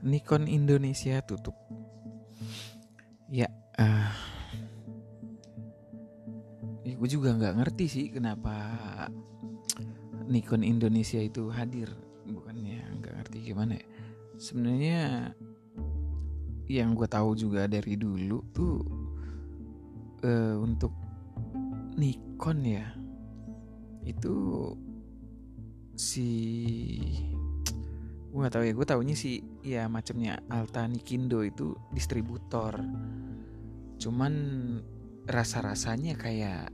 Nikon Indonesia tutup. Ya, uh, ya gue juga nggak ngerti sih kenapa Nikon Indonesia itu hadir. Bukannya nggak ngerti gimana ya. Sebenarnya yang gue tahu juga dari dulu tuh uh, untuk Nikon ya itu si gue gak tahu ya gue taunya sih ya macamnya Alta Nikindo itu distributor. Cuman rasa rasanya kayak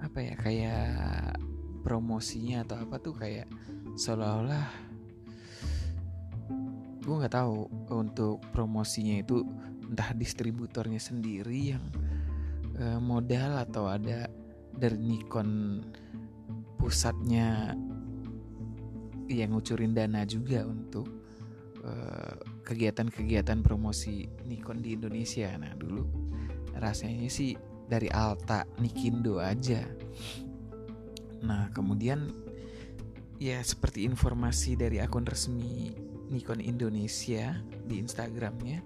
apa ya kayak promosinya atau apa tuh kayak seolah-olah gue nggak tahu untuk promosinya itu entah distributornya sendiri yang uh, modal atau ada dari Nikon pusatnya yang ngucurin dana juga untuk eh, kegiatan-kegiatan uh, promosi Nikon di Indonesia. Nah dulu rasanya sih dari Alta Nikindo aja. Nah kemudian ya seperti informasi dari akun resmi Nikon Indonesia di Instagramnya,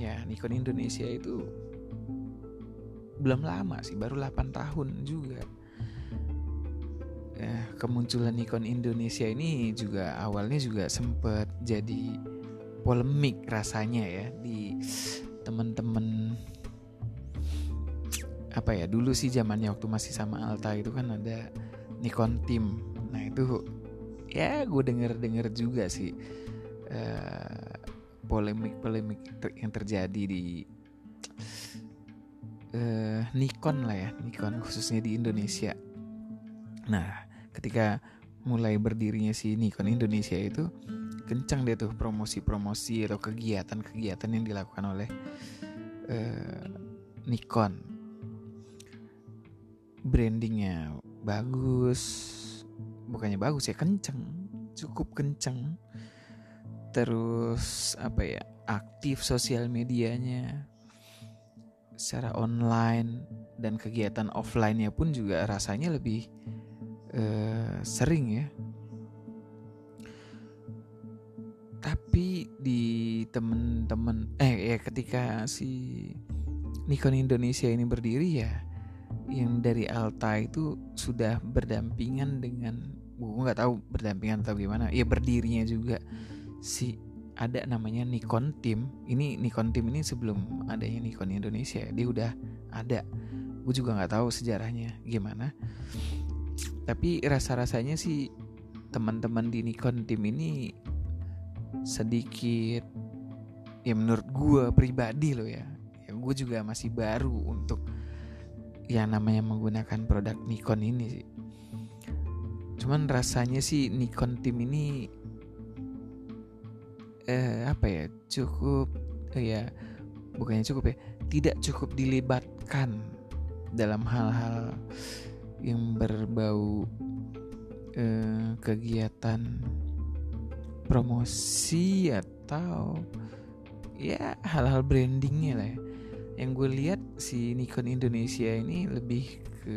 ya Nikon Indonesia itu belum lama sih, baru 8 tahun juga eh, kemunculan Nikon Indonesia ini juga awalnya juga sempat jadi polemik rasanya ya di teman-teman apa ya dulu sih zamannya waktu masih sama Alta itu kan ada Nikon Team. Nah itu ya gue denger denger juga sih uh, polemik-polemik ter yang terjadi di uh, Nikon lah ya Nikon khususnya di Indonesia. Nah ketika mulai berdirinya si Nikon Indonesia itu kencang deh tuh promosi-promosi atau kegiatan-kegiatan yang dilakukan oleh uh, Nikon. Brandingnya bagus bukannya bagus ya kenceng cukup kenceng. Terus apa ya aktif sosial medianya secara online dan kegiatan offline-nya pun juga rasanya lebih uh, sering ya. Tapi di temen-temen eh ya ketika si Nikon Indonesia ini berdiri ya yang dari Alta itu sudah berdampingan dengan gue nggak tahu berdampingan atau gimana ya berdirinya juga si ada namanya Nikon Team. Ini Nikon Team ini sebelum adanya Nikon Indonesia dia udah ada. Gue juga nggak tahu sejarahnya gimana. Tapi rasa-rasanya sih teman-teman di Nikon tim ini sedikit ya menurut gue pribadi loh ya. Ya gue juga masih baru untuk yang namanya menggunakan produk Nikon ini sih. Cuman rasanya sih Nikon tim ini eh apa ya cukup eh, ya bukannya cukup ya tidak cukup dilibatkan dalam hal-hal yang berbau eh, kegiatan promosi atau ya hal-hal brandingnya lah ya. Yang gue lihat si Nikon Indonesia ini lebih ke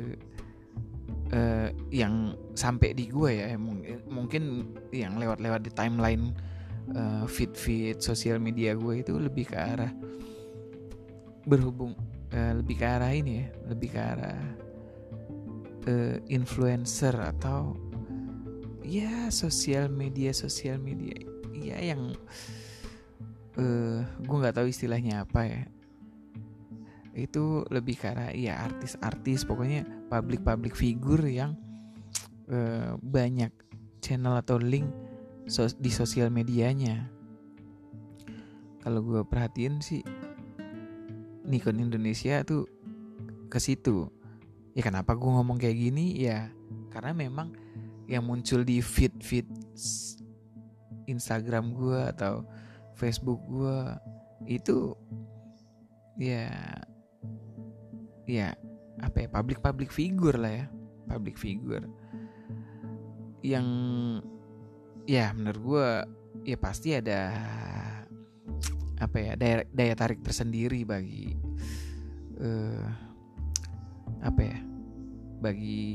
uh, yang sampai di gue ya mungkin yang lewat-lewat di timeline uh, feed-feed sosial media gue itu lebih ke arah berhubung uh, lebih ke arah ini ya lebih ke arah uh, influencer atau ya sosial media sosial media ya yang uh, gue nggak tahu istilahnya apa ya. Itu lebih karena ya artis-artis pokoknya public-public figure yang uh, banyak channel atau link di sosial medianya. Kalau gue perhatiin sih Nikon Indonesia tuh ke situ. Ya kenapa gue ngomong kayak gini? Ya karena memang yang muncul di feed feed Instagram gue atau Facebook gue itu ya ya apa ya public public figure lah ya public figure. Yang ya menurut gue ya pasti ada apa ya daya, daya tarik tersendiri bagi uh, apa ya bagi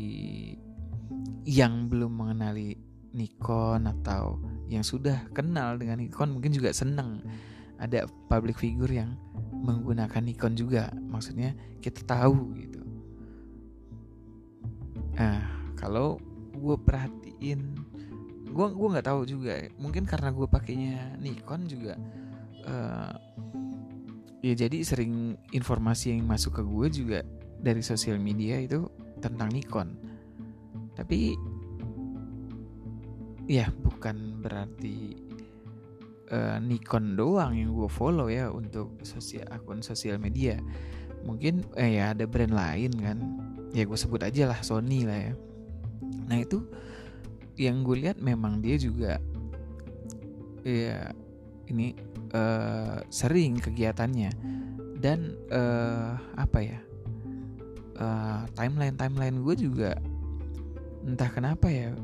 yang belum mengenali Nikon atau yang sudah kenal dengan Nikon mungkin juga seneng ada public figure yang menggunakan Nikon juga. Maksudnya kita tahu gitu. Nah kalau gue perhatiin gue gue nggak tahu juga mungkin karena gue pakainya Nikon juga uh, ya jadi sering informasi yang masuk ke gue juga dari sosial media itu tentang Nikon. Tapi ya bukan berarti uh, Nikon doang yang gue follow ya untuk sosial akun sosial media. Mungkin eh ya ada brand lain kan. Ya gue sebut aja lah Sony lah ya. Nah itu yang gue lihat memang dia juga ya ini uh, sering kegiatannya. Dan uh, apa ya uh, timeline timeline gue juga entah kenapa ya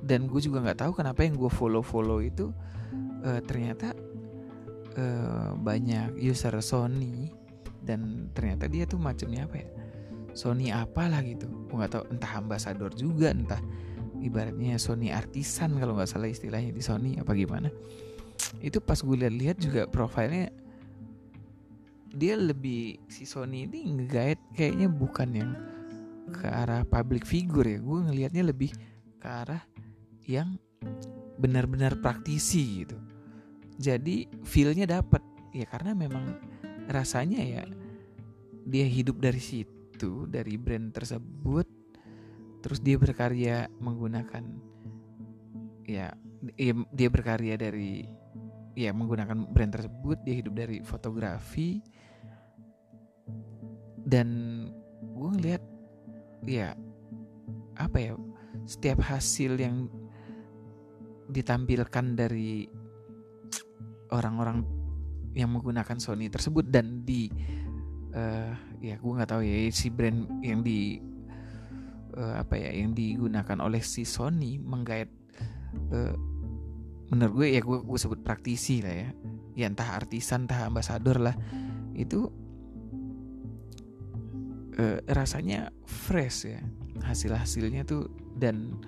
dan gue juga nggak tahu kenapa yang gue follow follow itu uh, ternyata uh, banyak user Sony dan ternyata dia tuh macamnya apa ya Sony apalah gitu. Gue nggak tahu entah ambasador juga entah ibaratnya Sony artisan kalau nggak salah istilahnya di Sony apa gimana. Itu pas gue lihat-lihat juga profilnya dia lebih si Sony ini nge kayaknya bukan yang ke arah public figure ya. Gue ngelihatnya lebih ke arah yang benar-benar praktisi gitu. Jadi feelnya dapat ya karena memang rasanya ya dia hidup dari situ dari brand tersebut terus dia berkarya menggunakan ya dia berkarya dari ya menggunakan brand tersebut dia hidup dari fotografi. Dan gue ngeliat ya apa ya setiap hasil yang ditampilkan dari orang-orang yang menggunakan Sony tersebut dan di uh, ya gue nggak tahu ya si brand yang di uh, apa ya yang digunakan oleh si Sony menggait uh, menurut gue ya gue gue sebut praktisi lah ya. Ya entah artisan entah ambasador lah. Itu uh, rasanya fresh ya hasil hasilnya tuh dan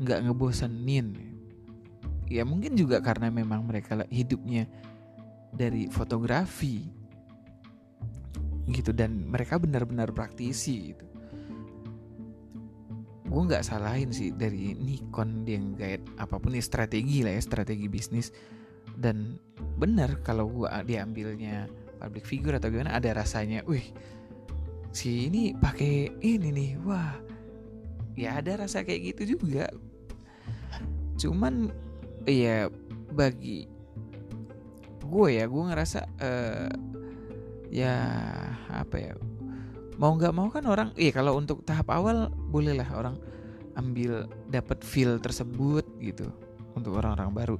nggak ngebosenin. Ya mungkin juga karena memang mereka hidupnya dari fotografi gitu dan mereka benar-benar praktisi gitu gue nggak salahin sih dari Nikon dia guide apa pun ya strategi lah ya strategi bisnis. Dan benar kalau gue diambilnya public figure atau gimana ada rasanya wih si ini pakai ini nih wah. Ya ada rasa kayak gitu juga. Cuman Iya bagi gue ya gue ngerasa uh, ya apa ya mau nggak mau kan orang iya kalau untuk tahap awal bolehlah orang ambil dapat feel tersebut gitu untuk orang-orang baru.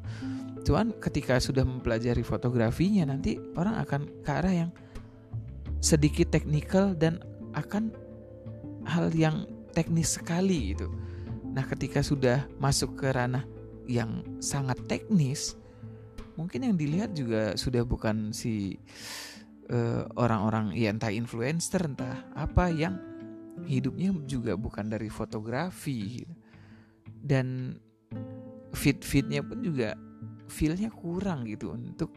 Cuman ketika sudah mempelajari fotografinya nanti orang akan ke arah yang sedikit teknikal dan akan hal yang teknis sekali gitu. Nah ketika sudah masuk ke ranah yang sangat teknis mungkin yang dilihat juga sudah bukan si uh, orang-orang ya entah influencer entah apa yang hidupnya juga bukan dari fotografi. Dan fit fitnya pun juga feelnya kurang gitu untuk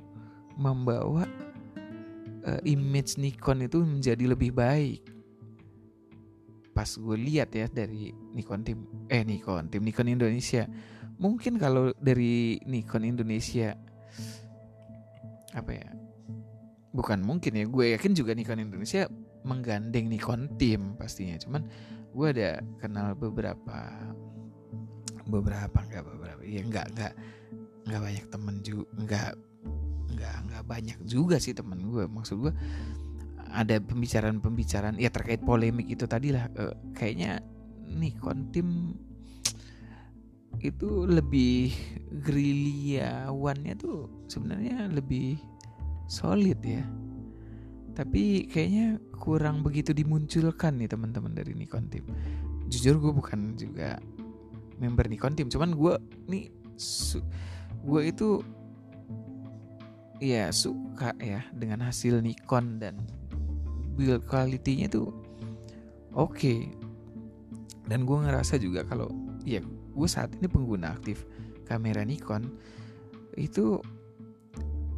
membawa uh, image Nikon itu menjadi lebih baik. Pas gue lihat ya dari Nikon tim eh Nikon tim Nikon Indonesia. Mungkin kalau dari Nikon Indonesia apa ya bukan mungkin ya gue yakin juga Nikon Indonesia menggandeng Nikon tim pastinya. Cuman gue ada kenal beberapa beberapa enggak beberapa ya enggak enggak enggak banyak temen juga enggak enggak enggak banyak juga sih temen gue. Maksud gue ada pembicaraan-pembicaraan ya terkait polemik itu tadi lah uh, kayaknya Nikon tim itu lebih gerilyawannya tuh sebenarnya lebih solid ya tapi kayaknya kurang begitu dimunculkan nih teman-teman dari Nikon Team jujur gue bukan juga member Nikon Team cuman gue nih gue itu ya suka ya dengan hasil Nikon dan build quality-nya tuh oke okay. dan gue ngerasa juga kalau ya gue saat ini pengguna aktif kamera Nikon itu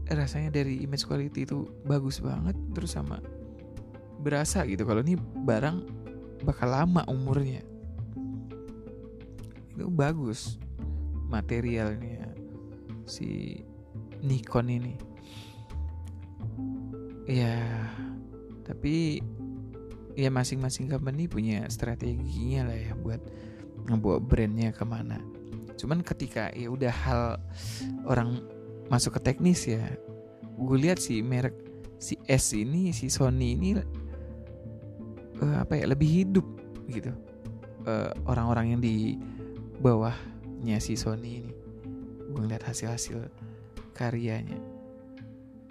rasanya dari image quality itu bagus banget terus sama berasa gitu kalau ini barang bakal lama umurnya. Itu bagus materialnya si Nikon ini. Ya tapi ya masing-masing company punya strateginya lah ya buat ngebawa brandnya ke mana. Cuman ketika ya udah hal orang masuk ke teknis ya. Gue lihat si merek si S ini si Sony ini uh, apa ya lebih hidup gitu. Eh, orang-orang yang di bawahnya si Sony ini. Gue ngeliat hasil-hasil karyanya.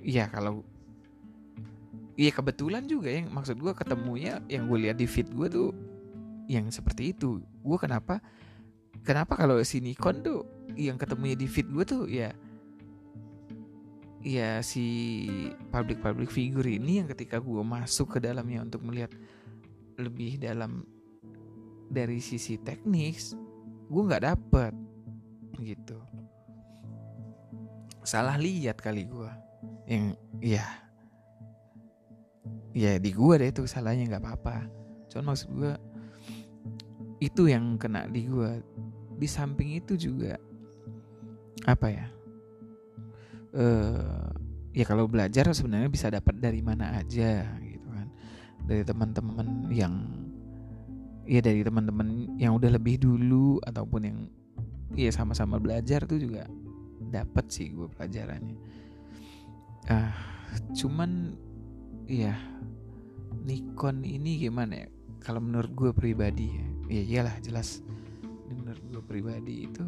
Iya kalau iya kebetulan juga yang maksud gue ketemunya yang gue lihat di feed gue tuh yang seperti itu. Gue kenapa kenapa kalau si Nikon tuh yang ketemunya di feed gue tuh ya ya si public public figure ini yang ketika gue masuk ke dalamnya untuk melihat lebih dalam dari sisi teknis gue nggak dapet gitu. Salah lihat kali gue yang ya ya di gue deh itu salahnya nggak apa-apa. Cuman maksud gue itu yang kena di gue di samping itu juga apa ya uh, ya kalau belajar sebenarnya bisa dapat dari mana aja gitu kan. Dari teman-teman yang ya dari teman-teman yang udah lebih dulu ataupun yang ya sama-sama belajar tuh juga dapat sih gue pelajarannya. Ah cuman ya Nikon ini gimana ya? Kalau menurut gue pribadi ya ya iyalah jelas. Menurut gue pribadi itu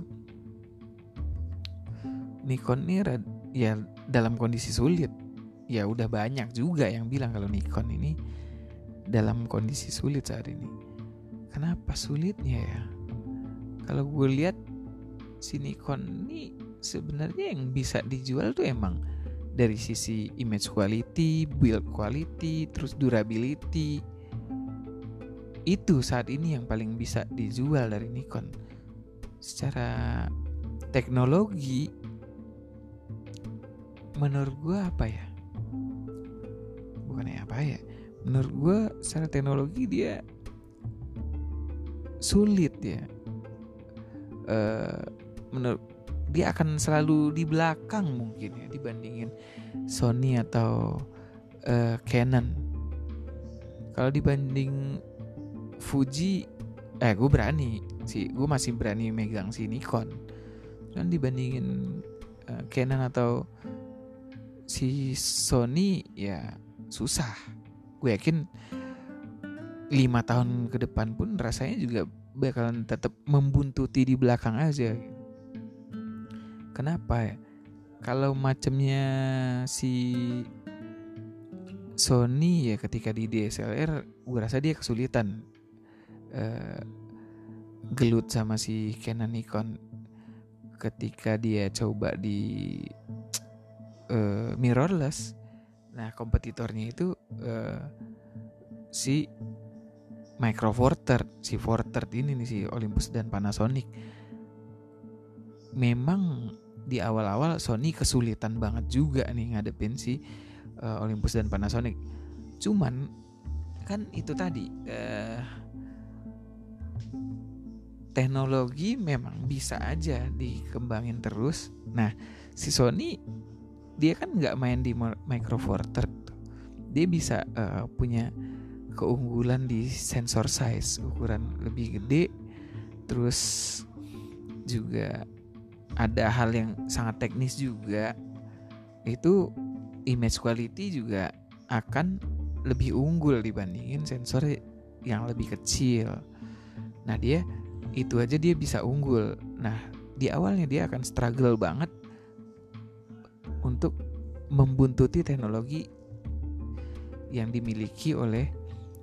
Nikon ini ya dalam kondisi sulit ya udah banyak juga yang bilang kalau Nikon ini dalam kondisi sulit saat ini kenapa sulitnya ya kalau gue lihat si Nikon ini sebenarnya yang bisa dijual tuh emang dari sisi image quality, build quality, terus durability. Itu saat ini yang paling bisa dijual dari Nikon. Secara teknologi menurut gue apa ya? Bukannya apa ya? Menurut gue secara teknologi dia sulit ya. Uh, menurut dia akan selalu di belakang mungkin ya dibandingin Sony atau uh, Canon. Kalau dibanding Fuji, eh gue berani sih, gue masih berani megang si Nikon. Dan dibandingin uh, Canon atau si Sony ya susah. Gue yakin lima tahun ke depan pun rasanya juga bakalan tetap membuntuti di belakang aja. Kenapa ya? Kalau macamnya si Sony ya ketika di DSLR, gue rasa dia kesulitan uh, gelut sama si Canon Nikon ketika dia coba di uh, mirrorless. Nah kompetitornya itu uh, si Micro Four Third, si Four Third ini nih si Olympus dan Panasonic. Memang di awal-awal Sony kesulitan banget juga nih ngadepin si uh, Olympus dan Panasonic. Cuman kan itu tadi uh, teknologi memang bisa aja dikembangin terus. Nah, si Sony dia kan nggak main di Micro Four Third. Dia bisa uh, punya keunggulan di sensor size ukuran lebih gede terus juga ada hal yang sangat teknis juga itu image quality juga akan lebih unggul dibandingin sensor yang lebih kecil. Nah dia itu aja dia bisa unggul. Nah di awalnya dia akan struggle banget untuk membuntuti teknologi yang dimiliki oleh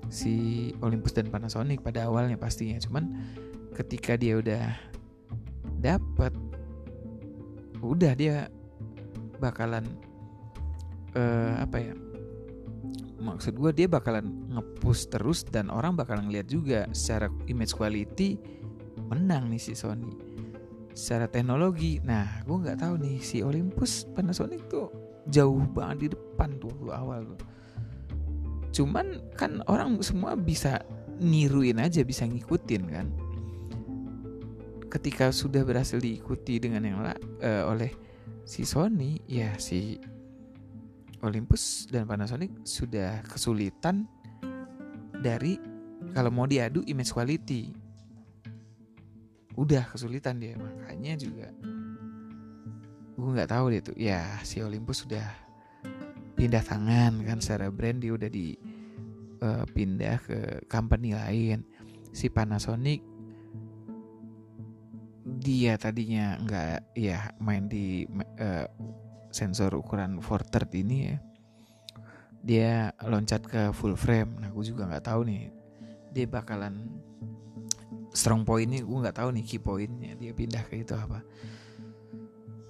si Olympus dan Panasonic pada awalnya pastinya. Cuman ketika dia udah dapat udah dia bakalan uh, apa ya maksud gue dia bakalan ngepush terus dan orang bakalan ngeliat juga secara image quality menang nih si Sony secara teknologi. Nah gue nggak tahu nih si Olympus Panasonic tuh jauh banget di depan tuh awal tuh. Cuman kan orang semua bisa niruin aja bisa ngikutin kan. Ketika sudah berhasil diikuti dengan yang uh, oleh si Sony ya si Olympus dan Panasonic sudah kesulitan dari kalau mau diadu image quality udah kesulitan dia. Makanya juga gue nggak tahu deh tuh. Ya si Olympus sudah pindah tangan kan secara brand. Dia udah di uh, pindah ke company lain. Si Panasonic dia tadinya nggak ya main di uh, sensor ukuran 430 ini ya. Dia loncat ke full frame. Nah gue juga nggak tahu nih. Dia bakalan strong point ini gue nggak tahu nih key pointnya dia pindah ke itu apa.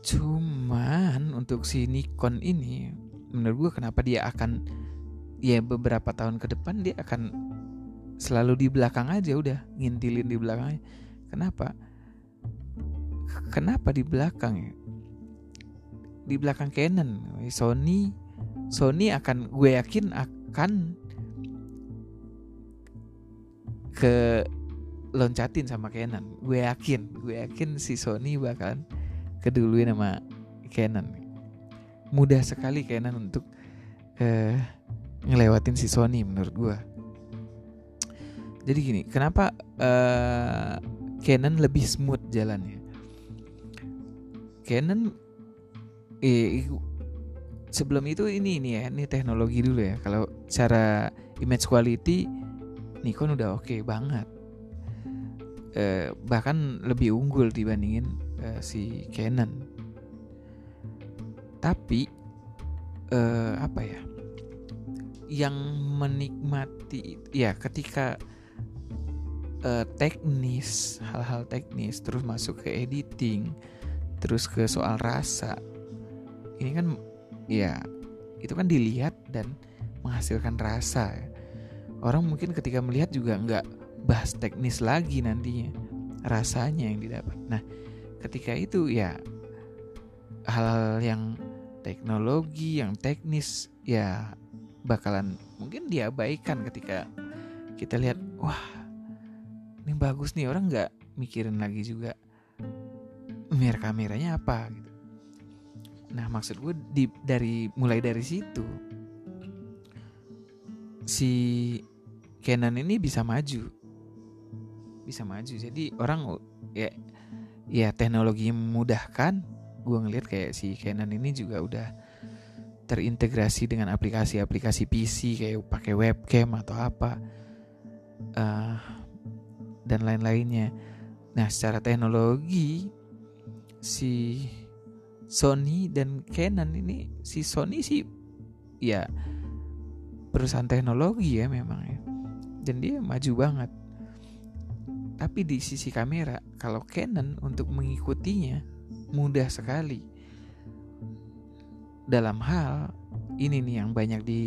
Cuman untuk si Nikon ini menurut gue kenapa dia akan ya beberapa tahun ke depan dia akan selalu di belakang aja udah ngintilin di belakangnya. Kenapa? Kenapa di belakang ya? Di belakang Canon Sony Sony akan gue yakin akan ke loncatin sama Canon gue yakin gue yakin si Sony bakalan keduluin sama Canon mudah sekali Canon untuk uh, ngelewatin si Sony menurut gue. Jadi gini, kenapa uh, Canon lebih smooth jalannya? Canon eh, sebelum itu ini ini ya, ini teknologi dulu ya. Kalau cara image quality Nikon udah oke okay banget. Uh, bahkan lebih unggul dibandingin uh, si Canon. Tapi uh, apa ya yang menikmati ya ketika uh, teknis hal-hal teknis terus masuk ke editing terus ke soal rasa ini kan ya itu kan dilihat dan menghasilkan rasa. Orang mungkin ketika melihat juga nggak bahas teknis lagi nantinya rasanya yang didapat. Nah ketika itu ya hal-hal yang teknologi yang teknis ya bakalan mungkin diabaikan ketika kita lihat wah ini bagus nih. Orang nggak mikirin lagi juga mir kameranya apa gitu. Nah maksud gue di dari mulai dari situ si Canon ini bisa maju bisa maju jadi orang ya ya teknologi memudahkan gue ngeliat kayak si Canon ini juga udah terintegrasi dengan aplikasi-aplikasi PC kayak pakai webcam atau apa uh, dan lain-lainnya. Nah, secara teknologi si Sony dan Canon ini si Sony sih ya perusahaan teknologi ya memang ya. Dan dia maju banget. Tapi di sisi kamera kalau Canon untuk mengikutinya mudah sekali. Dalam hal ini nih yang banyak di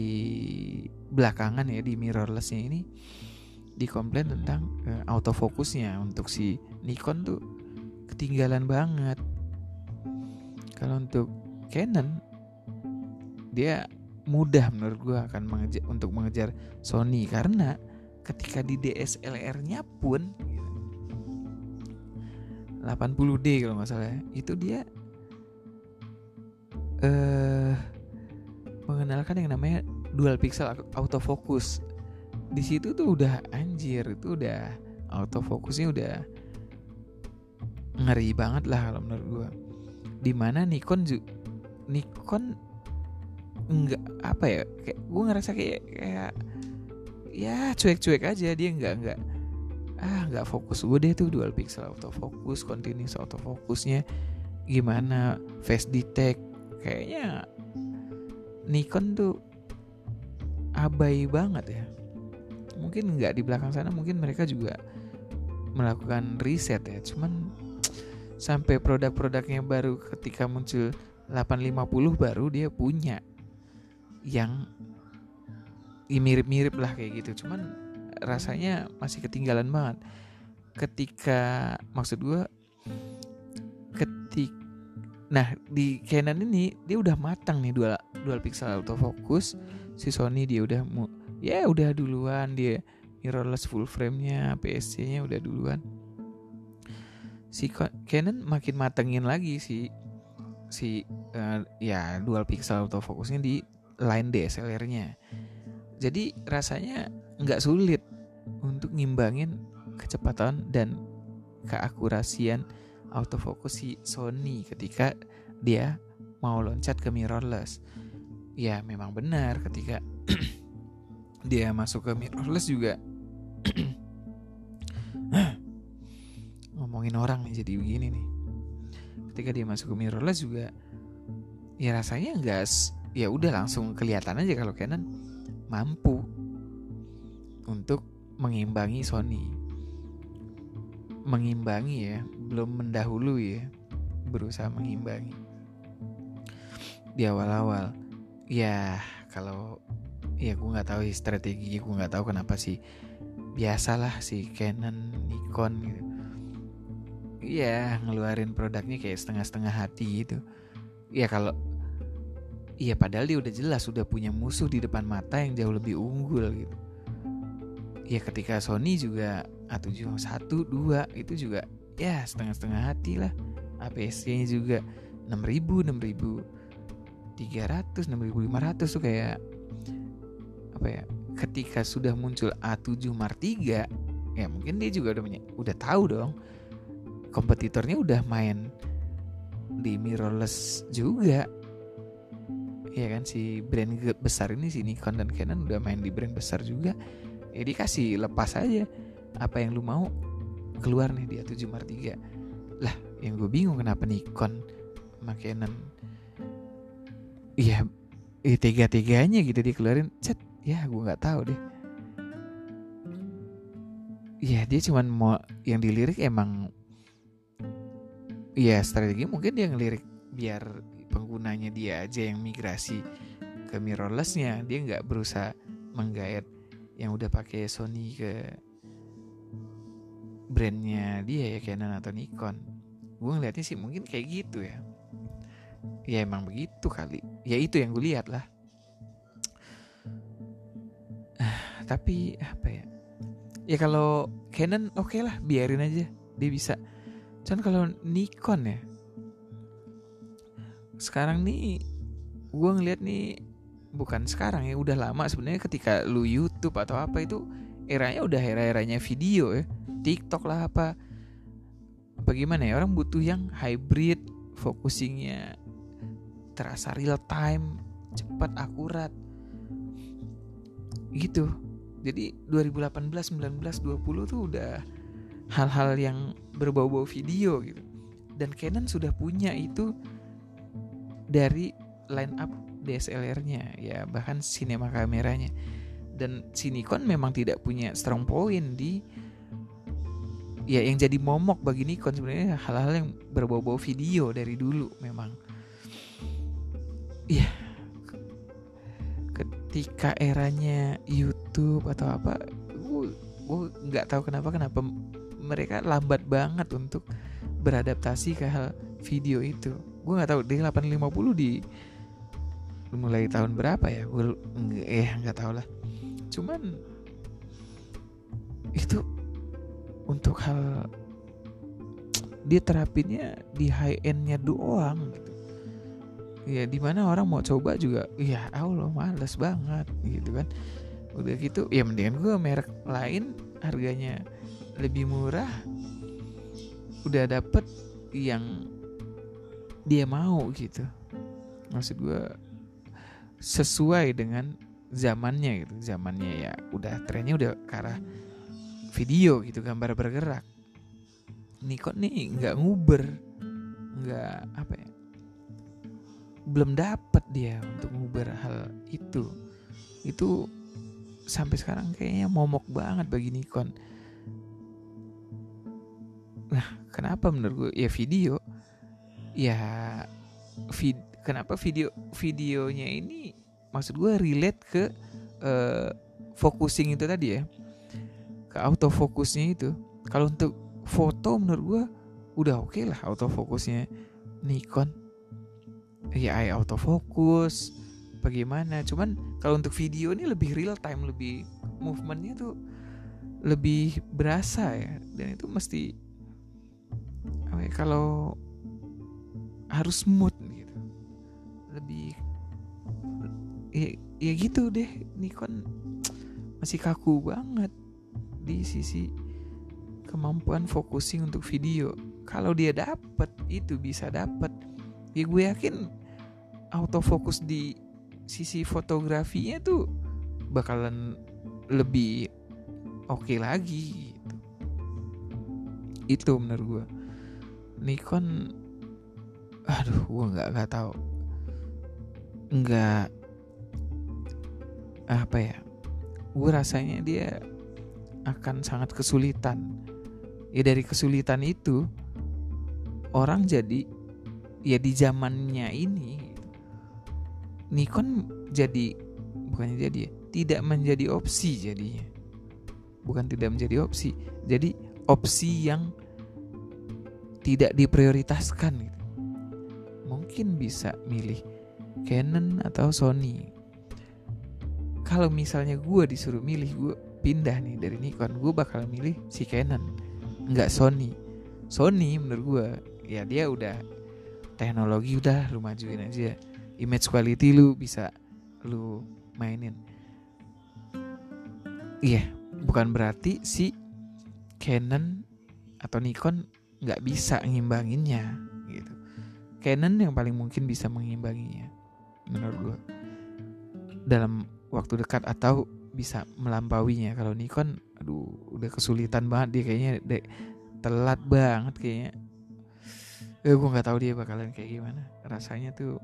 belakangan ya di mirrorlessnya ini dikomplain tentang uh, autofokusnya untuk si Nikon tuh ketinggalan banget. Kalau untuk Canon dia mudah menurut gue akan mengejar, untuk mengejar Sony. Karena ketika di DSLR-nya pun 80D kalau nggak salah ya. itu dia uh, mengenalkan yang namanya dual pixel autofocus di situ tuh udah anjir itu udah autofokusnya udah ngeri banget lah kalau menurut gue di mana Nikon Nikon enggak apa ya kayak gue ngerasa kayak kayak ya cuek-cuek aja dia enggak enggak ah nggak fokus. Gue deh tuh dual pixel autofocus continuous autofocusnya. Gimana face detect? Kayaknya Nikon tuh abai banget ya. Mungkin nggak di belakang sana mungkin mereka juga melakukan riset ya. Cuman sampai produk-produknya baru ketika muncul 850 baru dia punya yang ya mirip-mirip lah kayak gitu. Cuman rasanya masih ketinggalan banget. Ketika maksud gue ketik nah di Canon ini dia udah matang nih dual dual pixel autofocus. Si Sony dia udah mu, ya udah duluan dia mirrorless full frame-nya PSC-nya udah duluan. Si Canon makin matengin lagi si si uh, ya dual pixel autofocusnya di line DSLR-nya jadi rasanya nggak sulit untuk ngimbangin kecepatan dan keakurasian autofocus si Sony ketika dia mau loncat ke mirrorless. Ya memang benar ketika dia masuk ke mirrorless juga ngomongin orang nih jadi begini nih. Ketika dia masuk ke mirrorless juga ya rasanya enggak ya udah langsung kelihatan aja kalau Canon mampu untuk mengimbangi Sony. Mengimbangi ya, belum mendahului ya, berusaha mengimbangi. Di awal-awal, ya kalau ya gue nggak tahu sih strategi gue nggak tahu kenapa sih biasalah si Canon Nikon gitu ya ngeluarin produknya kayak setengah-setengah hati gitu ya kalau Iya padahal dia udah jelas sudah punya musuh di depan mata yang jauh lebih unggul gitu. Ya ketika Sony juga A71 2 itu juga ya setengah-setengah hati lah. APS-nya juga 6000, 6300, 6500 tuh kayak apa ya? Ketika sudah muncul A7 Mark 3, ya mungkin dia juga udah udah tahu dong kompetitornya udah main di mirrorless juga ya kan si brand besar ini si Nikon dan Canon udah main di brand besar juga ya dikasih lepas aja. Apa yang lu mau keluar nih di A7 Mark 3 lah yang gue bingung kenapa Nikon sama Canon iya eh, tega-teganya gitu dikeluarin. Chat ya gue nggak tahu deh. Iya dia cuman mau yang dilirik emang Iya strategi mungkin dia ngelirik biar penggunanya dia aja yang migrasi ke mirrorlessnya. Dia nggak berusaha menggait yang udah pakai Sony ke brandnya dia ya Canon atau Nikon. Gue ngeliatnya sih mungkin kayak gitu ya. Ya emang begitu kali. Ya itu yang gue lihat lah. Tapi apa ya? Ya kalau Canon oke okay lah biarin aja. Dia bisa. Cuman kalau Nikon ya sekarang nih gue ngeliat nih bukan sekarang ya udah lama sebenarnya ketika lu YouTube atau apa itu eranya udah era-eranya video ya. TikTok lah apa bagaimana ya orang butuh yang hybrid focusingnya terasa real time cepat akurat. Gitu. Jadi 2018 19 20 tuh udah hal-hal yang berbau-bau video gitu. Dan Canon sudah punya itu dari line up DSLR-nya ya bahkan sinema kameranya. Dan si Nikon memang tidak punya strong point di ya yang jadi momok bagi Nikon sebenarnya hal-hal yang berbau-bau video dari dulu memang. Ya ketika eranya YouTube atau apa gue nggak tahu kenapa kenapa mereka lambat banget untuk beradaptasi ke hal video itu. Gue nggak tahu di 850 di mulai tahun berapa ya? Gue eh nggak tahu lah. Cuman itu untuk hal dia terapinnya di high endnya doang gitu. Ya di mana orang mau coba juga ya Allah males banget gitu kan. Udah gitu ya mendingan gue merek lain harganya lebih murah udah dapet yang dia mau gitu. Maksud gue sesuai dengan zamannya gitu. Zamannya ya udah trennya udah ke arah video gitu gambar bergerak. Nikon nih nggak nguber nggak apa ya belum dapat dia untuk nguber hal itu. Itu sampai sekarang kayaknya momok banget bagi Nikon. Nah kenapa menurut gue ya video. Ya vid kenapa video videonya ini maksud gue relate ke uh, focusing itu tadi ya. Ke autofocusnya itu. Kalau untuk foto menurut gue udah oke okay lah autofocusnya. Nikon. Ya autofocus. Bagaimana? Cuman kalau untuk video ini lebih real time lebih movementnya tuh lebih berasa ya. Dan itu mesti ya, kalau harus smooth gitu lebih ya, ya gitu deh. Nikon masih kaku banget di sisi kemampuan focusing untuk video. Kalau dia dapet itu bisa dapet. Ya gue yakin autofocus di sisi fotografinya tuh bakalan lebih oke okay lagi gitu. itu menurut gue. Nikon aduh gue nggak nggak tahu nggak apa ya gue rasanya dia akan sangat kesulitan ya dari kesulitan itu orang jadi ya di zamannya ini Nikon jadi bukannya jadi ya tidak menjadi opsi jadinya bukan tidak menjadi opsi jadi opsi yang tidak diprioritaskan gitu. mungkin bisa milih Canon atau Sony. Kalau misalnya gue disuruh milih gue pindah nih dari Nikon gue bakal milih si Canon nggak Sony. Sony menurut gue ya dia udah teknologi udah lu majuin aja. Image quality lu bisa lu mainin. Iya yeah, bukan berarti si Canon atau Nikon nggak bisa ngimbanginnya gitu. Canon yang paling mungkin bisa mengimbanginya menurut gue dalam waktu dekat atau bisa melampauinya. Kalau Nikon aduh udah kesulitan banget dia kayaknya de, telat banget kayaknya. Eh, gue nggak tahu dia bakalan kayak gimana. Rasanya tuh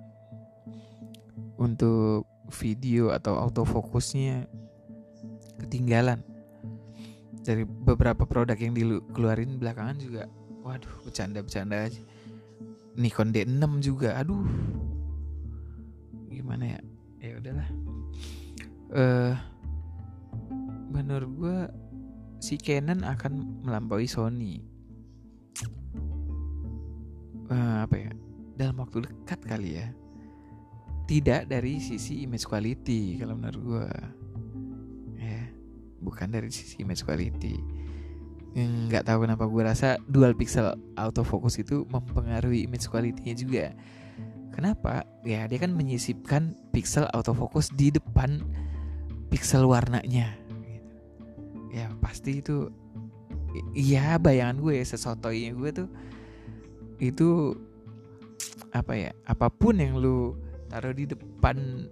untuk video atau autofokusnya ketinggalan. Dari beberapa produk yang dikeluarin belakangan juga waduh bercanda-bercanda aja. Nikon D6 juga aduh gimana ya? Ya udahlah. Uh, menurut gue si Canon akan melampaui Sony. Uh, apa ya? Dalam waktu dekat kali ya. Tidak dari sisi image quality kalau menurut gue ya bukan dari sisi image quality. Nggak tahu kenapa gue rasa dual pixel autofocus itu mempengaruhi image quality-nya juga kenapa? Ya dia kan menyisipkan pixel autofocus di depan pixel warnanya. Ya pasti itu iya bayangan gue sesotoinya gue tuh itu apa ya apa pun yang lu taruh di depan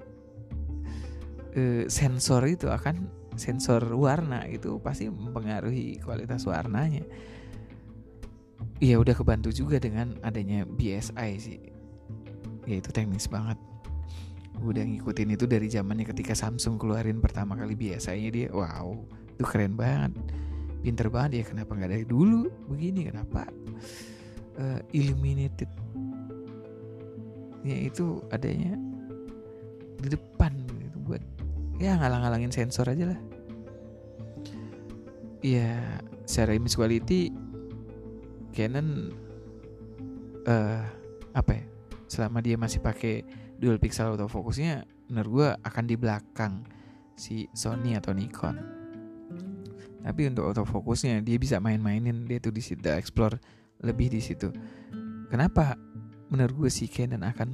uh, sensor itu akan sensor warna itu pasti mempengaruhi kualitas warnanya. Ya udah kebantu juga dengan adanya BSI sih ya itu teknis banget. Udah ngikutin itu dari zamannya ketika Samsung keluarin pertama kali BSI-nya dia wow itu keren banget. Pinter banget ya kenapa nggak dari dulu? Begini kenapa? Uh, illuminated. Ya itu adanya di depan gitu buat ya ngalang-ngalangin sensor aja lah. Ya secara image quality Canon uh, apa ya selama dia masih pakai dual pixel autofocusnya menurut gue akan di belakang si Sony atau Nikon tapi untuk autofocusnya dia bisa main-mainin dia tuh di situ explore lebih di situ. Kenapa menurut gue si Canon akan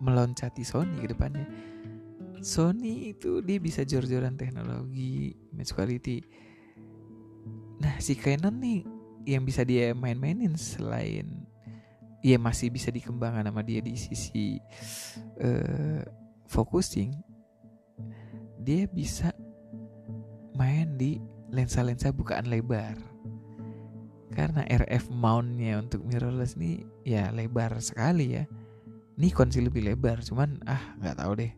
meloncati Sony ke depannya? Sony itu dia bisa jor-joran teknologi, image quality. Nah si Canon nih yang bisa dia main-mainin selain ya masih bisa dikembangkan sama dia di sisi uh, focusing, dia bisa main di lensa-lensa bukaan lebar. Karena RF mountnya untuk mirrorless ini ya lebar sekali ya. Nikon sih lebih lebar cuman ah nggak tahu deh.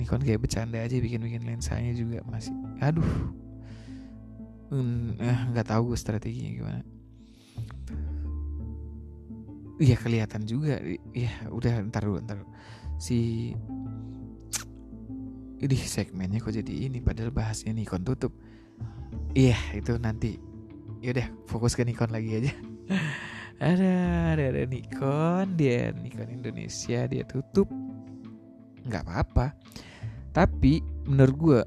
Nikon kayak bercanda aja bikin-bikin lensanya juga masih aduh. Hmm, eh, nggak tahu gue strateginya gimana Iya kelihatan juga ya udah ntar dulu ntar dulu. si Ini segmennya kok jadi ini padahal bahasnya Nikon tutup. Iya, itu nanti. Yaudah, fokus ke Nikon lagi aja. ada, ada, ada Nikon, dia Nikon Indonesia, dia tutup. Nggak apa-apa. Tapi menurut gue,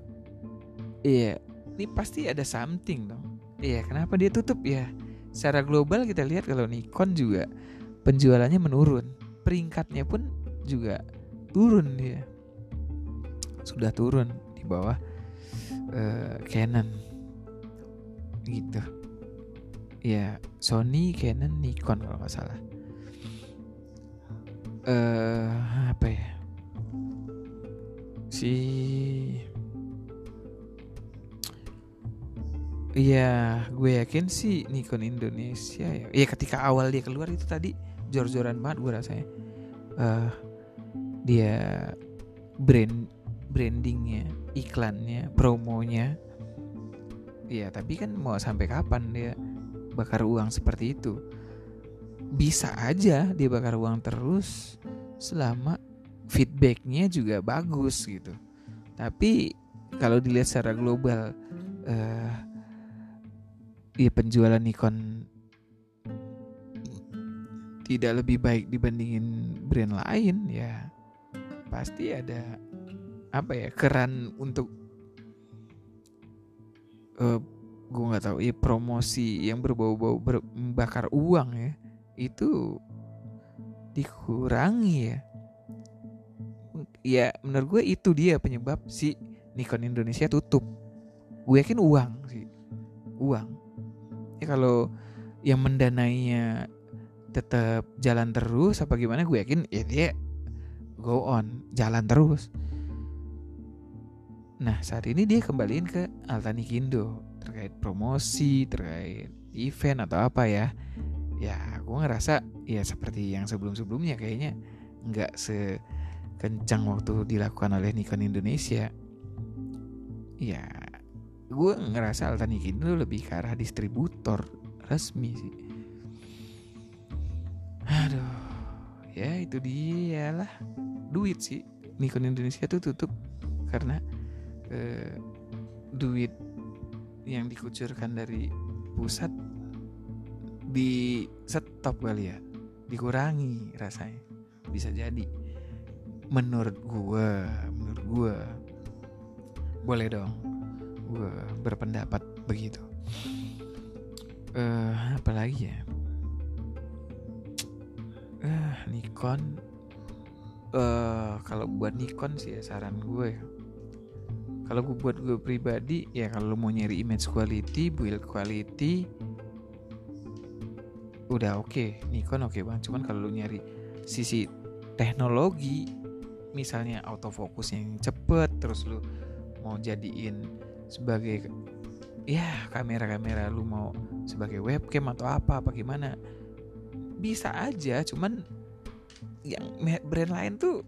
iya, ini pasti ada something dong. Iya, kenapa dia tutup ya? Secara global kita lihat kalau Nikon juga penjualannya menurun. Peringkatnya pun juga turun dia sudah turun di bawah uh, Canon gitu ya Sony Canon Nikon kalau nggak salah uh, apa ya si Iya, gue yakin sih Nikon Indonesia ya. Iya, ketika awal dia keluar itu tadi jor-joran banget gue rasanya. Uh, dia brand brandingnya, iklannya, promonya. Ya, tapi kan mau sampai kapan dia bakar uang seperti itu? Bisa aja dia bakar uang terus selama feedbacknya juga bagus gitu. Tapi kalau dilihat secara global, uh, ya penjualan Nikon tidak lebih baik dibandingin brand lain ya pasti ada apa ya keran untuk uh, eh, gue nggak tahu ya promosi yang berbau-bau membakar uang ya itu dikurangi ya. Ya menurut gue itu dia penyebab si Nikon Indonesia tutup. Gue yakin uang sih uang. Ya kalau yang mendanainya tetap jalan terus apa gimana gue yakin ya dia go on jalan terus Nah saat ini dia kembaliin ke Altani Kindo terkait promosi, terkait event atau apa ya. Ya gue ngerasa ya seperti yang sebelum-sebelumnya kayaknya nggak sekencang waktu dilakukan oleh Nikon Indonesia. Ya gue ngerasa Altani Kindo lebih ke arah distributor resmi sih. Aduh, ya itu dia lah. Duit sih Nikon Indonesia tuh tutup karena eh, duit yang dikucurkan dari pusat di stop kali ya. Dikurangi rasanya. Bisa jadi menurut gue menurut gue boleh dong gue berpendapat begitu. Uh, apalagi ya uh, Nikon. Uh, kalau buat Nikon sih ya saran gue ya. Kalau gue buat gue pribadi ya kalau mau nyari image quality build quality udah oke. Okay. Nikon oke okay banget. Cuman kalau lu nyari sisi teknologi misalnya autofocus yang cepet terus lu mau jadiin sebagai ya kamera-kamera lu mau sebagai webcam atau apa apa gimana bisa aja. Cuman yang brand lain tuh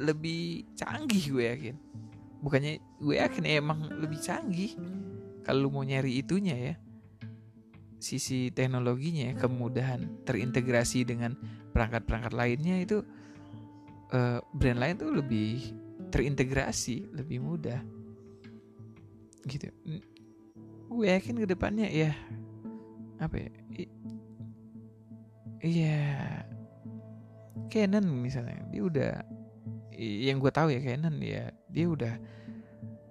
lebih canggih gue yakin. Bukannya gue yakin emang lebih canggih kalau mau nyari itunya ya. Sisi teknologinya kemudahan terintegrasi dengan perangkat-perangkat lainnya itu uh, brand lain tuh lebih terintegrasi lebih mudah. Gitu. Gue yakin ke depannya ya apa ya iya Canon misalnya dia udah yang gue tahu ya Canon ya dia udah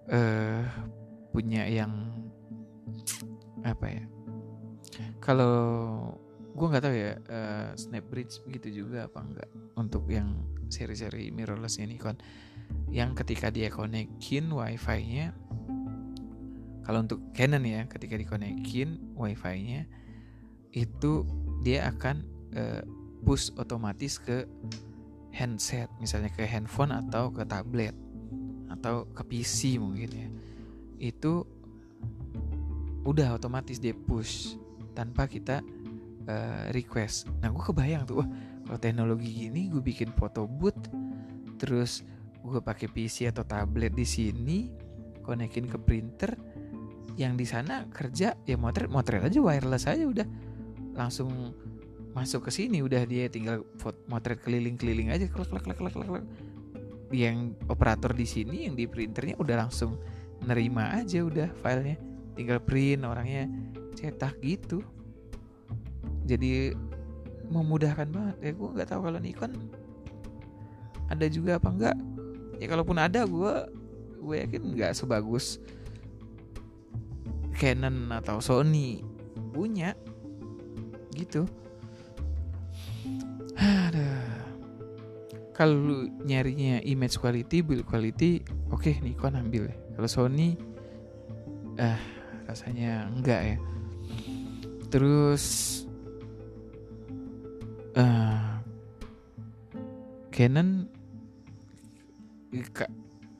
uh, punya yang apa ya kalau gue nggak tahu ya uh, Snapbridge begitu juga apa enggak untuk yang seri-seri mirrorlessnya Nikon. Yang ketika dia konekin wifi-nya kalau untuk Canon ya ketika dikonekin wifi-nya itu dia akan uh, push otomatis ke handset misalnya ke handphone atau ke tablet atau ke PC mungkin ya. Itu udah otomatis dia push tanpa kita uh, request. Nah gue kebayang tuh wah kalau teknologi gini gue bikin foto booth terus gue pakai PC atau tablet di sini konekin ke printer yang di sana kerja ya motret motret aja wireless aja udah. Langsung masuk ke sini udah dia tinggal motret keliling-keliling aja klak klak klak klak klak yang operator di sini yang di printernya udah langsung nerima aja udah filenya. Tinggal print orangnya cetak gitu. Jadi memudahkan banget. Ya gue nggak tahu kalau Nikon ada juga apa enggak ya kalaupun ada gue gue yakin nggak sebagus Canon atau Sony punya. Gitu ada kalau nyarinya image quality, build quality, oke okay, Nikon ambil. Kalau Sony, ah rasanya enggak ya. Terus, uh, Canon,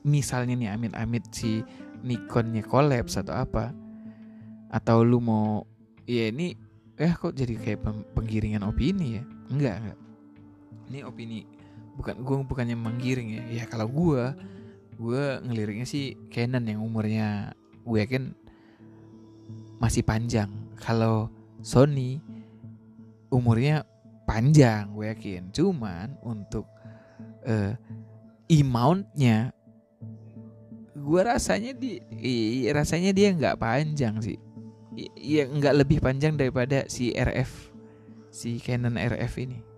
misalnya nih amit-amit si Nikonnya kolaps atau apa, atau lu mau, ya ini, eh kok jadi kayak penggiringan opini ya? Enggak enggak. Ini opini bukan gue bukannya menggiring ya. Ya kalau gue gue ngeliriknya sih Canon yang umurnya gue yakin masih panjang. Kalau Sony umurnya panjang gue yakin. Cuman untuk uh, e-mountnya gue rasanya di i, rasanya dia nggak panjang sih. Ya nggak lebih panjang daripada si RF si Canon RF ini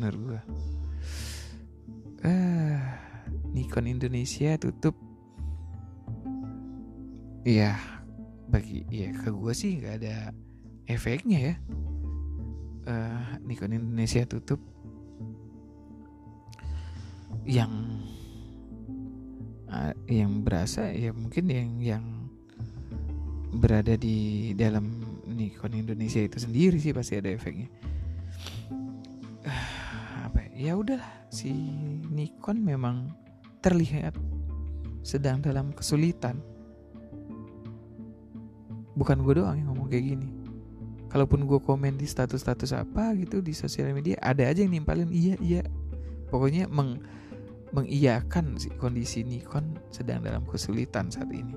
menurut gue ah, Nikon Indonesia tutup. Iya bagi ya ke gue sih nggak ada efeknya ya. Uh, Nikon Indonesia tutup. Yang uh, yang berasa ya mungkin yang yang berada di dalam Nikon Indonesia itu sendiri sih pasti ada efeknya ya, udahlah si Nikon memang terlihat sedang dalam kesulitan. Bukan gue doang yang ngomong kayak gini. Kalaupun gue komen di status-status apa gitu di sosial media, ada aja yang nimpalin iya iya. Pokoknya meng mengiyakan si kondisi Nikon sedang dalam kesulitan saat ini.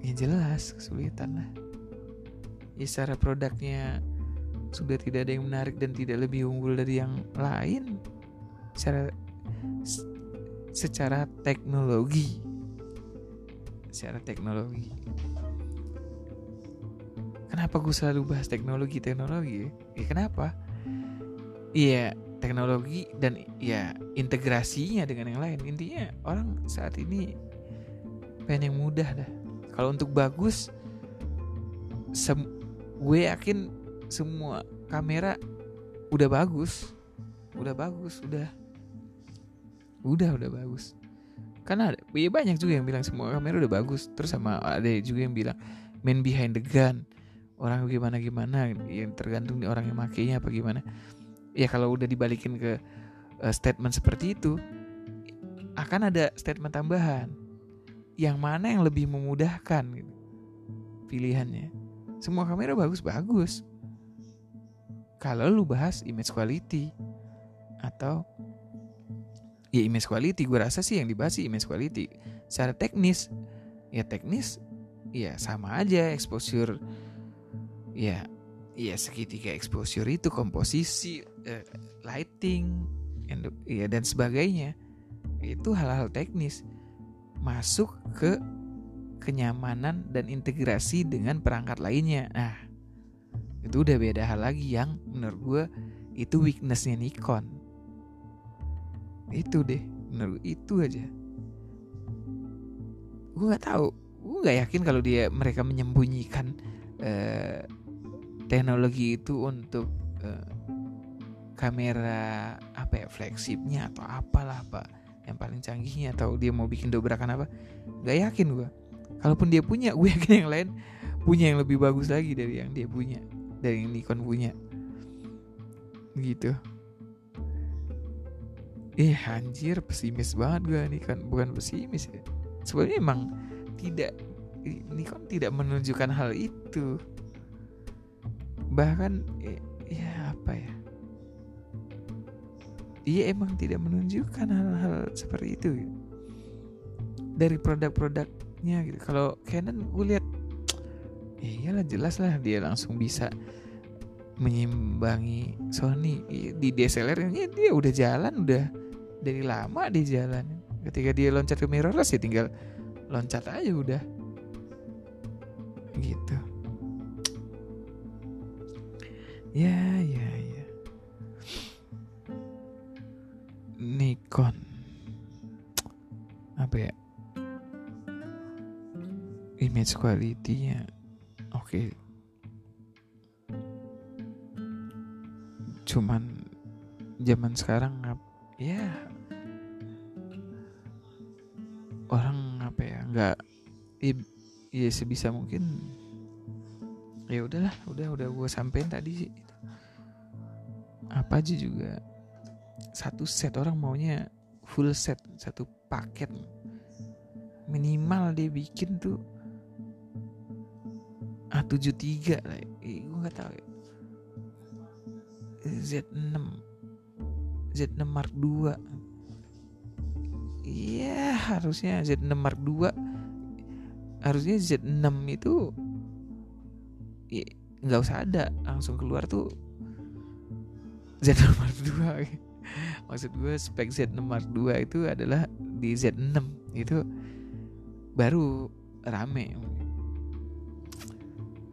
Ya jelas kesulitan lah. Ya secara produknya sudah tidak ada yang menarik dan tidak lebih unggul dari yang lain secara secara teknologi. Secara teknologi. Kenapa gue selalu bahas teknologi teknologi ya? Kenapa? Iya teknologi dan ya integrasinya dengan yang lain. Intinya orang saat ini pengen yang mudah dah. Kalau untuk bagus gue yakin semua kamera udah bagus. Udah bagus udah. Udah udah bagus. Karena ada ya banyak juga yang bilang semua kamera udah bagus. Terus sama ada juga yang bilang main behind the gun. Orang gimana gimana yang tergantung di orang yang makainya apa gimana. Ya kalau udah dibalikin ke uh, statement seperti itu akan ada statement tambahan. Yang mana yang lebih memudahkan gitu pilihannya. Semua kamera bagus bagus kalau lu bahas image quality atau ya image quality gue rasa sih yang dibahas sih image quality. Secara teknis ya teknis ya sama aja exposure. Ya ya segitiga exposure itu komposisi uh, lighting and, ya dan sebagainya. Itu hal-hal teknis. Masuk ke kenyamanan dan integrasi dengan perangkat lainnya. Nah itu udah beda hal lagi yang menurut gue itu weaknessnya Nikon. Itu deh menurut itu aja. Gue nggak tahu. Gue nggak yakin kalau dia mereka menyembunyikan uh, teknologi itu untuk uh, kamera apa ya flagshipnya atau apalah pak yang paling canggihnya atau dia mau bikin dobrakan apa. Nggak yakin gue kalaupun dia punya gue yakin yang lain punya yang lebih bagus lagi dari yang dia punya dari yang Nikon punya. Gitu. Eh anjir pesimis banget gue nih kan bukan pesimis ya. Sebenarnya emang tidak ini kan tidak menunjukkan hal itu. Bahkan eh, ya apa ya? Iya emang tidak menunjukkan hal-hal seperti itu. Gitu. dari produk-produknya gitu. Kalau Canon gue lihat ya iyalah jelas lah dia langsung bisa menyimbangi Sony. Di DSLR-nya dia udah jalan udah dari lama di jalan. Ketika dia loncat ke mirrorless ya tinggal loncat aja udah. Gitu. Ya ya ya. Nikon. Apa ya? Image quality-nya oke. Cuman zaman sekarang ya orang apa ya nggak ya, ya sebisa mungkin ya udahlah udah udah gue sampein tadi sih. Apa aja juga satu set orang maunya full set satu paket. Minimal dia bikin tuh A73 lah. Eh, gue nggak tahu ya. Z6 Z6 Mark 2 Iya harusnya Z6 Mark 2 Harusnya Z6 itu ya, nggak usah ada. Langsung keluar tuh Z6 Mark 2 maksud gue spek Z6 Mark 2 itu adalah di Z6 itu baru rame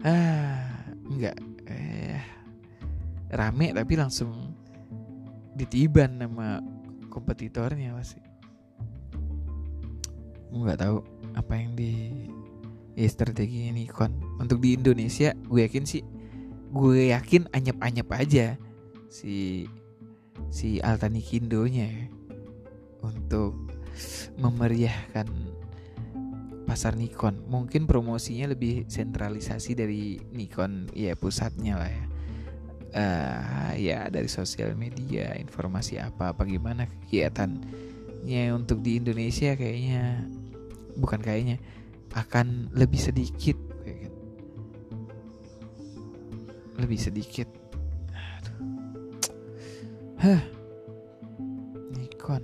ah enggak. Eh rame tapi langsung ditiban sama kompetitornya pasti. Nggak tahu apa yang di ya strategi Nikon untuk di Indonesia gue yakin sih gue yakin anyep-anyep aja si si Altanikindonya ya, untuk memeriahkan pasar Nikon. Mungkin promosinya lebih sentralisasi dari Nikon ya pusatnya lah ya. Uh, ya dari sosial media informasi apa apa gimana kegiatannya untuk di Indonesia kayaknya. Bukan kayaknya akan lebih sedikit. Lebih sedikit. Hah? Nikon.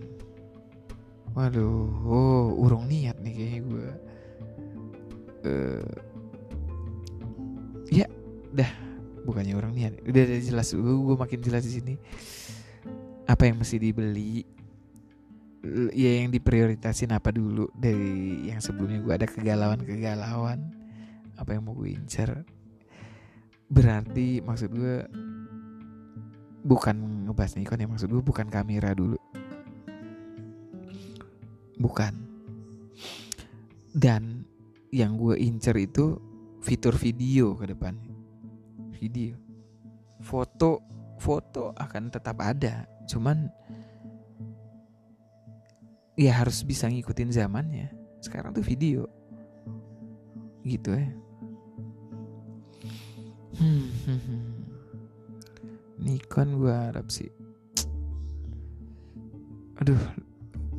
Waduh oh, urung niat nih kayaknya gue uh, Ya dah. Bukannya orang niat udah, udah jelas. Gue, gue makin jelas di sini. Apa yang mesti dibeli? Ya yang diprioritasin apa dulu dari yang sebelumnya gue ada? Kegalauan kegalauan apa yang mau gue incer? Berarti maksud gue bukan ngebahas Nikon ya maksud gue bukan kamera dulu. Bukan. Dan yang gue incer itu fitur video ke depan. Video. Foto foto akan tetap ada. Cuman ya harus bisa ngikutin zamannya. Sekarang tuh video. Gitu ya. Nikon gue harap sih. Aduh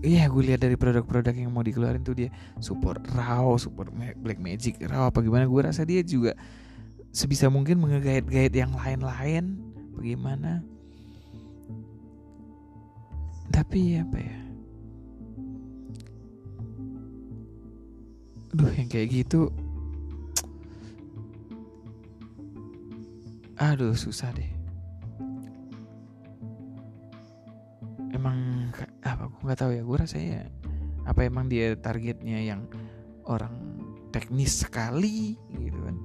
iya gue lihat dari produk-produk yang mau dikeluarin tuh dia support RAW support Black Magic RAW apa gimana gue rasa dia juga sebisa mungkin mengegait-gait yang lain-lain. Bagaimana? Tapi apa ya? Duh yang kayak gitu Aduh susah deh nggak tahu ya gue rasanya apa emang dia targetnya yang orang teknis sekali gitu kan.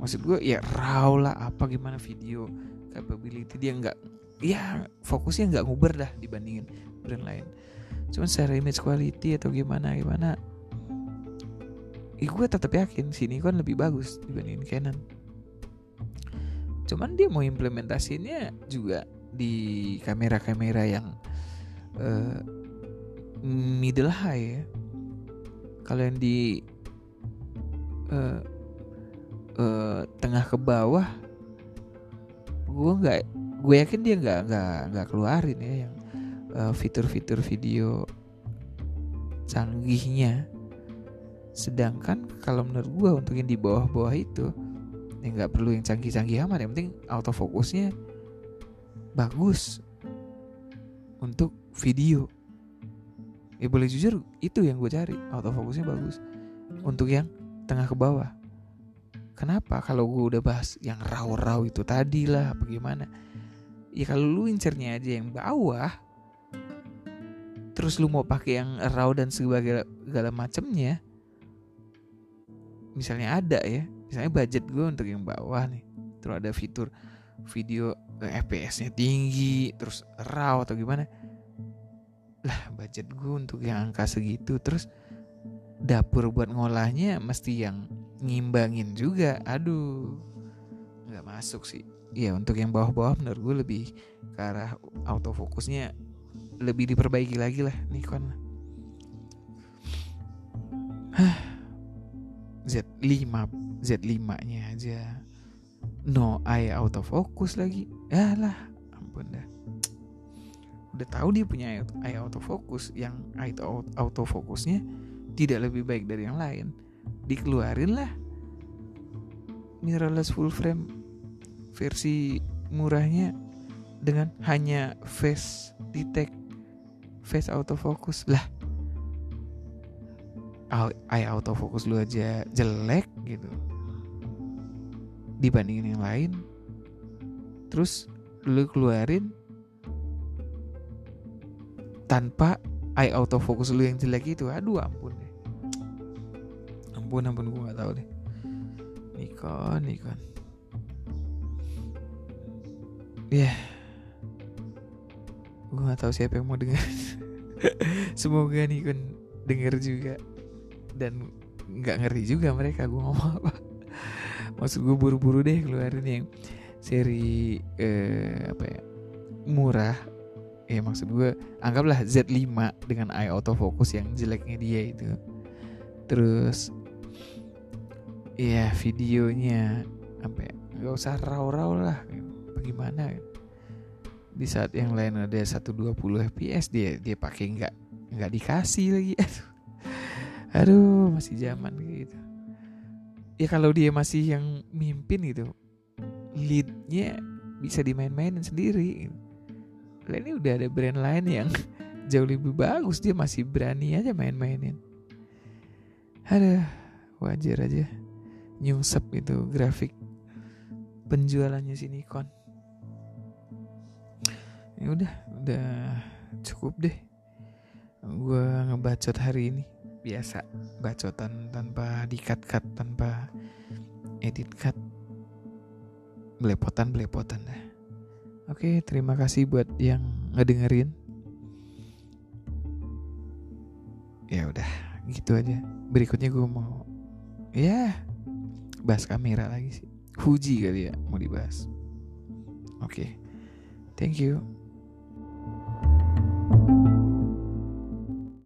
Maksud gue ya raw lah apa gimana video capability dia nggak ya fokusnya nggak nguber dah dibandingin brand lain. Cuman secara image quality atau gimana gimana ya gue tetap yakin sini kan lebih bagus dibandingin Canon. Cuman dia mau implementasinya juga di kamera-kamera yang uh, middle high ya. Kalau yang di uh, uh, tengah ke bawah gue nggak gue yakin dia nggak nggak nggak keluarin ya yang fitur-fitur uh, video canggihnya. Sedangkan kalau menurut gue untuk yang di bawah-bawah itu ya nggak perlu yang canggih-canggih amat. Yang penting autofokusnya bagus untuk video. Ya boleh jujur itu yang gue cari. Autofokusnya bagus. Untuk yang tengah ke bawah. Kenapa? Kalau gue udah bahas yang raw-raw itu tadi lah bagaimana ya kalau lu incernya aja yang bawah terus lu mau pakai yang raw dan segala segala macamnya misalnya ada ya. Misalnya budget gue untuk yang bawah nih. Terus ada fitur video eh, FPS-nya tinggi terus raw atau gimana lah budget gue untuk yang angka segitu. Terus dapur buat ngolahnya mesti yang ngimbangin juga. Aduh nggak masuk sih. Ya untuk yang bawah-bawah menurut gue lebih ke arah autofokusnya lebih diperbaiki lagi lah Nikon. Z5 Z5 nya aja. No eye autofocus lagi. Ya lah ampun dah udah tahu dia punya eye autofocus yang eye autofokusnya tidak lebih baik dari yang lain. Dikeluarin lah mirrorless full frame versi murahnya dengan hanya face detect face autofocus. Lah eye autofocus lu aja jelek gitu. Dibandingin yang lain terus lu keluarin tanpa eye autofocus lu yang jelek itu. Aduh ampun deh. Ampun ampun gue gak tahu deh. Nikon Nikon. Ya yeah. gue gak tahu siapa yang mau dengar semoga Nikon denger juga. Dan nggak ngerti juga mereka gue ngomong apa. Maksud gue buru-buru deh keluarin yang seri eh, apa ya murah ya maksud gue anggaplah Z5 dengan eye autofocus yang jeleknya dia itu. Terus ya videonya ya? Nggak usah raw-raw lah. Bagaimana? Di saat yang lain ada 120 fps dia dia pakai nggak nggak dikasih lagi. Aduh masih zaman gitu. Ya kalau dia masih yang mimpin gitu leadnya bisa dimain-mainin sendiri gitu lah ini udah ada brand lain yang jauh lebih bagus dia masih berani aja main-mainin. Ada wajar aja nyungsep itu grafik penjualannya si Nikon. Ya udah udah cukup deh. Gue ngebacot hari ini. Biasa bacotan tanpa dikat-kat tanpa edit cut. Belepotan belepotan dah Oke, terima kasih buat yang ngedengerin. Ya udah, gitu aja. Berikutnya gue mau ya bahas kamera lagi sih. Fuji kali ya mau dibahas. Oke. Thank you.